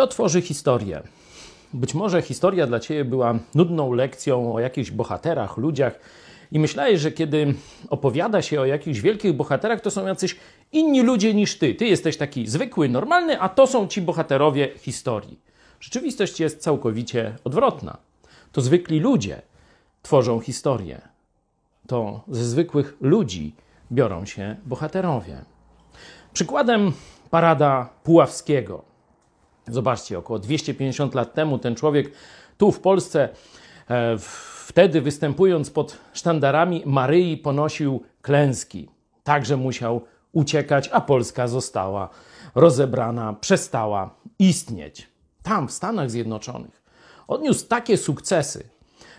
Kto tworzy historię? Być może historia dla ciebie była nudną lekcją o jakichś bohaterach, ludziach, i myślałeś, że kiedy opowiada się o jakichś wielkich bohaterach, to są jacyś inni ludzie niż ty. Ty jesteś taki zwykły, normalny, a to są ci bohaterowie historii. Rzeczywistość jest całkowicie odwrotna. To zwykli ludzie tworzą historię. To ze zwykłych ludzi biorą się bohaterowie. Przykładem parada Puławskiego. Zobaczcie, około 250 lat temu ten człowiek tu w Polsce, e, wtedy występując pod sztandarami Maryi, ponosił klęski. Także musiał uciekać, a Polska została rozebrana, przestała istnieć. Tam, w Stanach Zjednoczonych, odniósł takie sukcesy,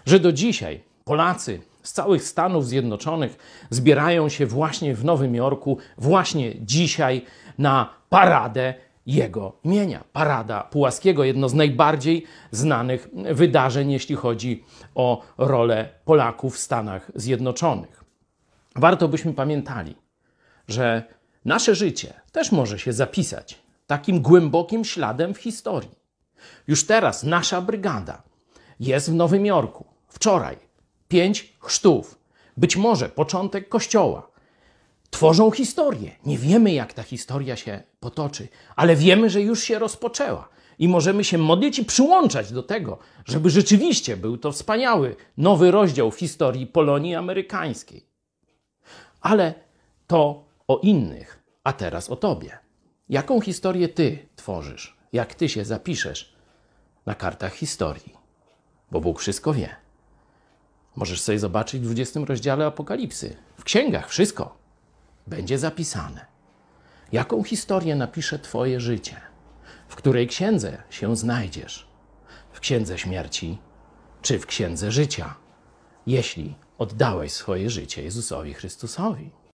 że do dzisiaj Polacy z całych Stanów Zjednoczonych zbierają się właśnie w Nowym Jorku, właśnie dzisiaj na paradę jego imienia. Parada Pułaskiego, jedno z najbardziej znanych wydarzeń, jeśli chodzi o rolę Polaków w Stanach Zjednoczonych. Warto byśmy pamiętali, że nasze życie też może się zapisać takim głębokim śladem w historii. Już teraz nasza brygada jest w Nowym Jorku. Wczoraj pięć chrztów, być może początek kościoła. Tworzą historię. Nie wiemy, jak ta historia się potoczy, ale wiemy, że już się rozpoczęła. I możemy się modlić i przyłączać do tego, żeby rzeczywiście był to wspaniały nowy rozdział w historii Polonii amerykańskiej. Ale to o innych, a teraz o tobie. Jaką historię ty tworzysz? Jak ty się zapiszesz na kartach historii? Bo Bóg wszystko wie. Możesz sobie zobaczyć w 20 rozdziale Apokalipsy. W księgach wszystko będzie zapisane. Jaką historię napisze Twoje życie? W której księdze się znajdziesz? W księdze śmierci czy w księdze życia? Jeśli oddałeś swoje życie Jezusowi Chrystusowi.